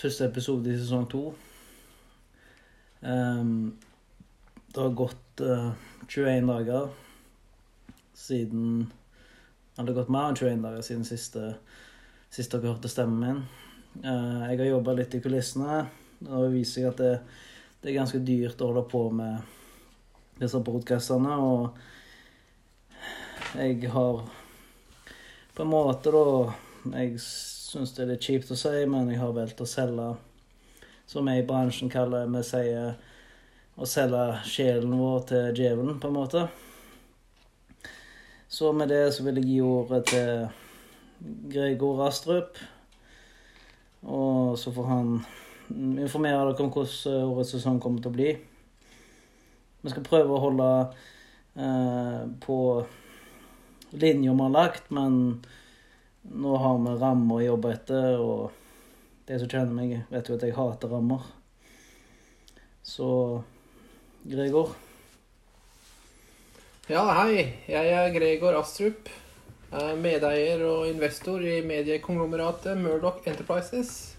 første episode i sesong to. Um, det har gått uh, 21 dager siden det har gått mer enn 21 dager siden siste, siste dere hørte stemmen min. Uh, jeg har jobba litt i kulissene, og det viser seg at det, det er ganske dyrt å holde på med disse podkastene. Og jeg har på en måte, da Jeg syns det er litt kjipt å si, men jeg har valgt å selge, som vi i bransjen kaller vi sier, å selge sjelen vår til djevelen, på en måte. Så med det så vil jeg gi ordet til Gregor Astrup. Og så får han informere dere om hvordan årets sesong kommer til å bli. Vi skal prøve å holde eh, på linja vi har lagt, men nå har vi rammer å jobbe etter, og de som kjenner meg, vet jo at jeg hater rammer. Så Gregor? Ja, hei. Jeg er Gregor Astrup. Er medeier og investor i mediekonglomeratet Murdoch Enterprises.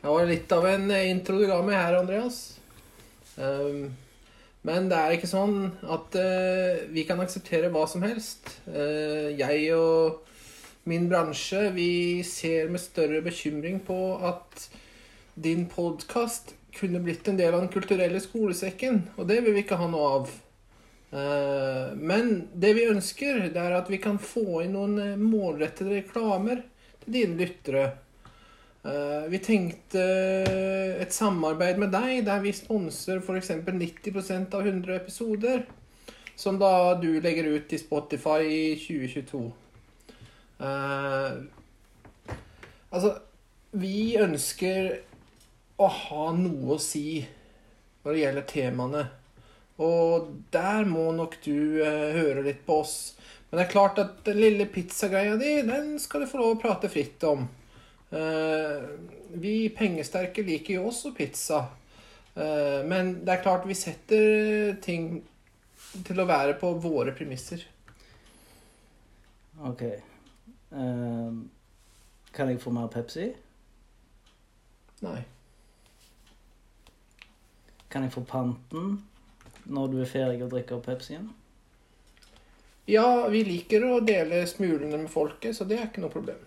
Det var litt av en intro du ga meg her, Andreas. Um, men det er ikke sånn at uh, vi kan akseptere hva som helst. Uh, jeg og min bransje, vi ser med større bekymring på at din podkast kunne blitt en del av den kulturelle skolesekken, og det vil vi ikke ha noe av. Uh, men det vi ønsker, det er at vi kan få inn noen målrettede reklamer til dine lyttere. Uh, vi tenkte et samarbeid med deg der vi sponser f.eks. 90% av 100 episoder. Som da du legger ut i Spotify i 2022. Uh, altså, vi ønsker å ha noe å si når det gjelder temaene. Og der må nok du uh, høre litt på oss. Men det er klart at den lille pizzagreia di, den skal du få lov å prate fritt om. Uh, vi pengesterke liker jo også pizza. Uh, men det er klart vi setter ting til å være på våre premisser. OK. Uh, kan jeg få mer Pepsi? Nei. Kan jeg få panten når du er ferdig å drikke opp Pepsien? Ja, vi liker å dele smulene med folket, så det er ikke noe problem.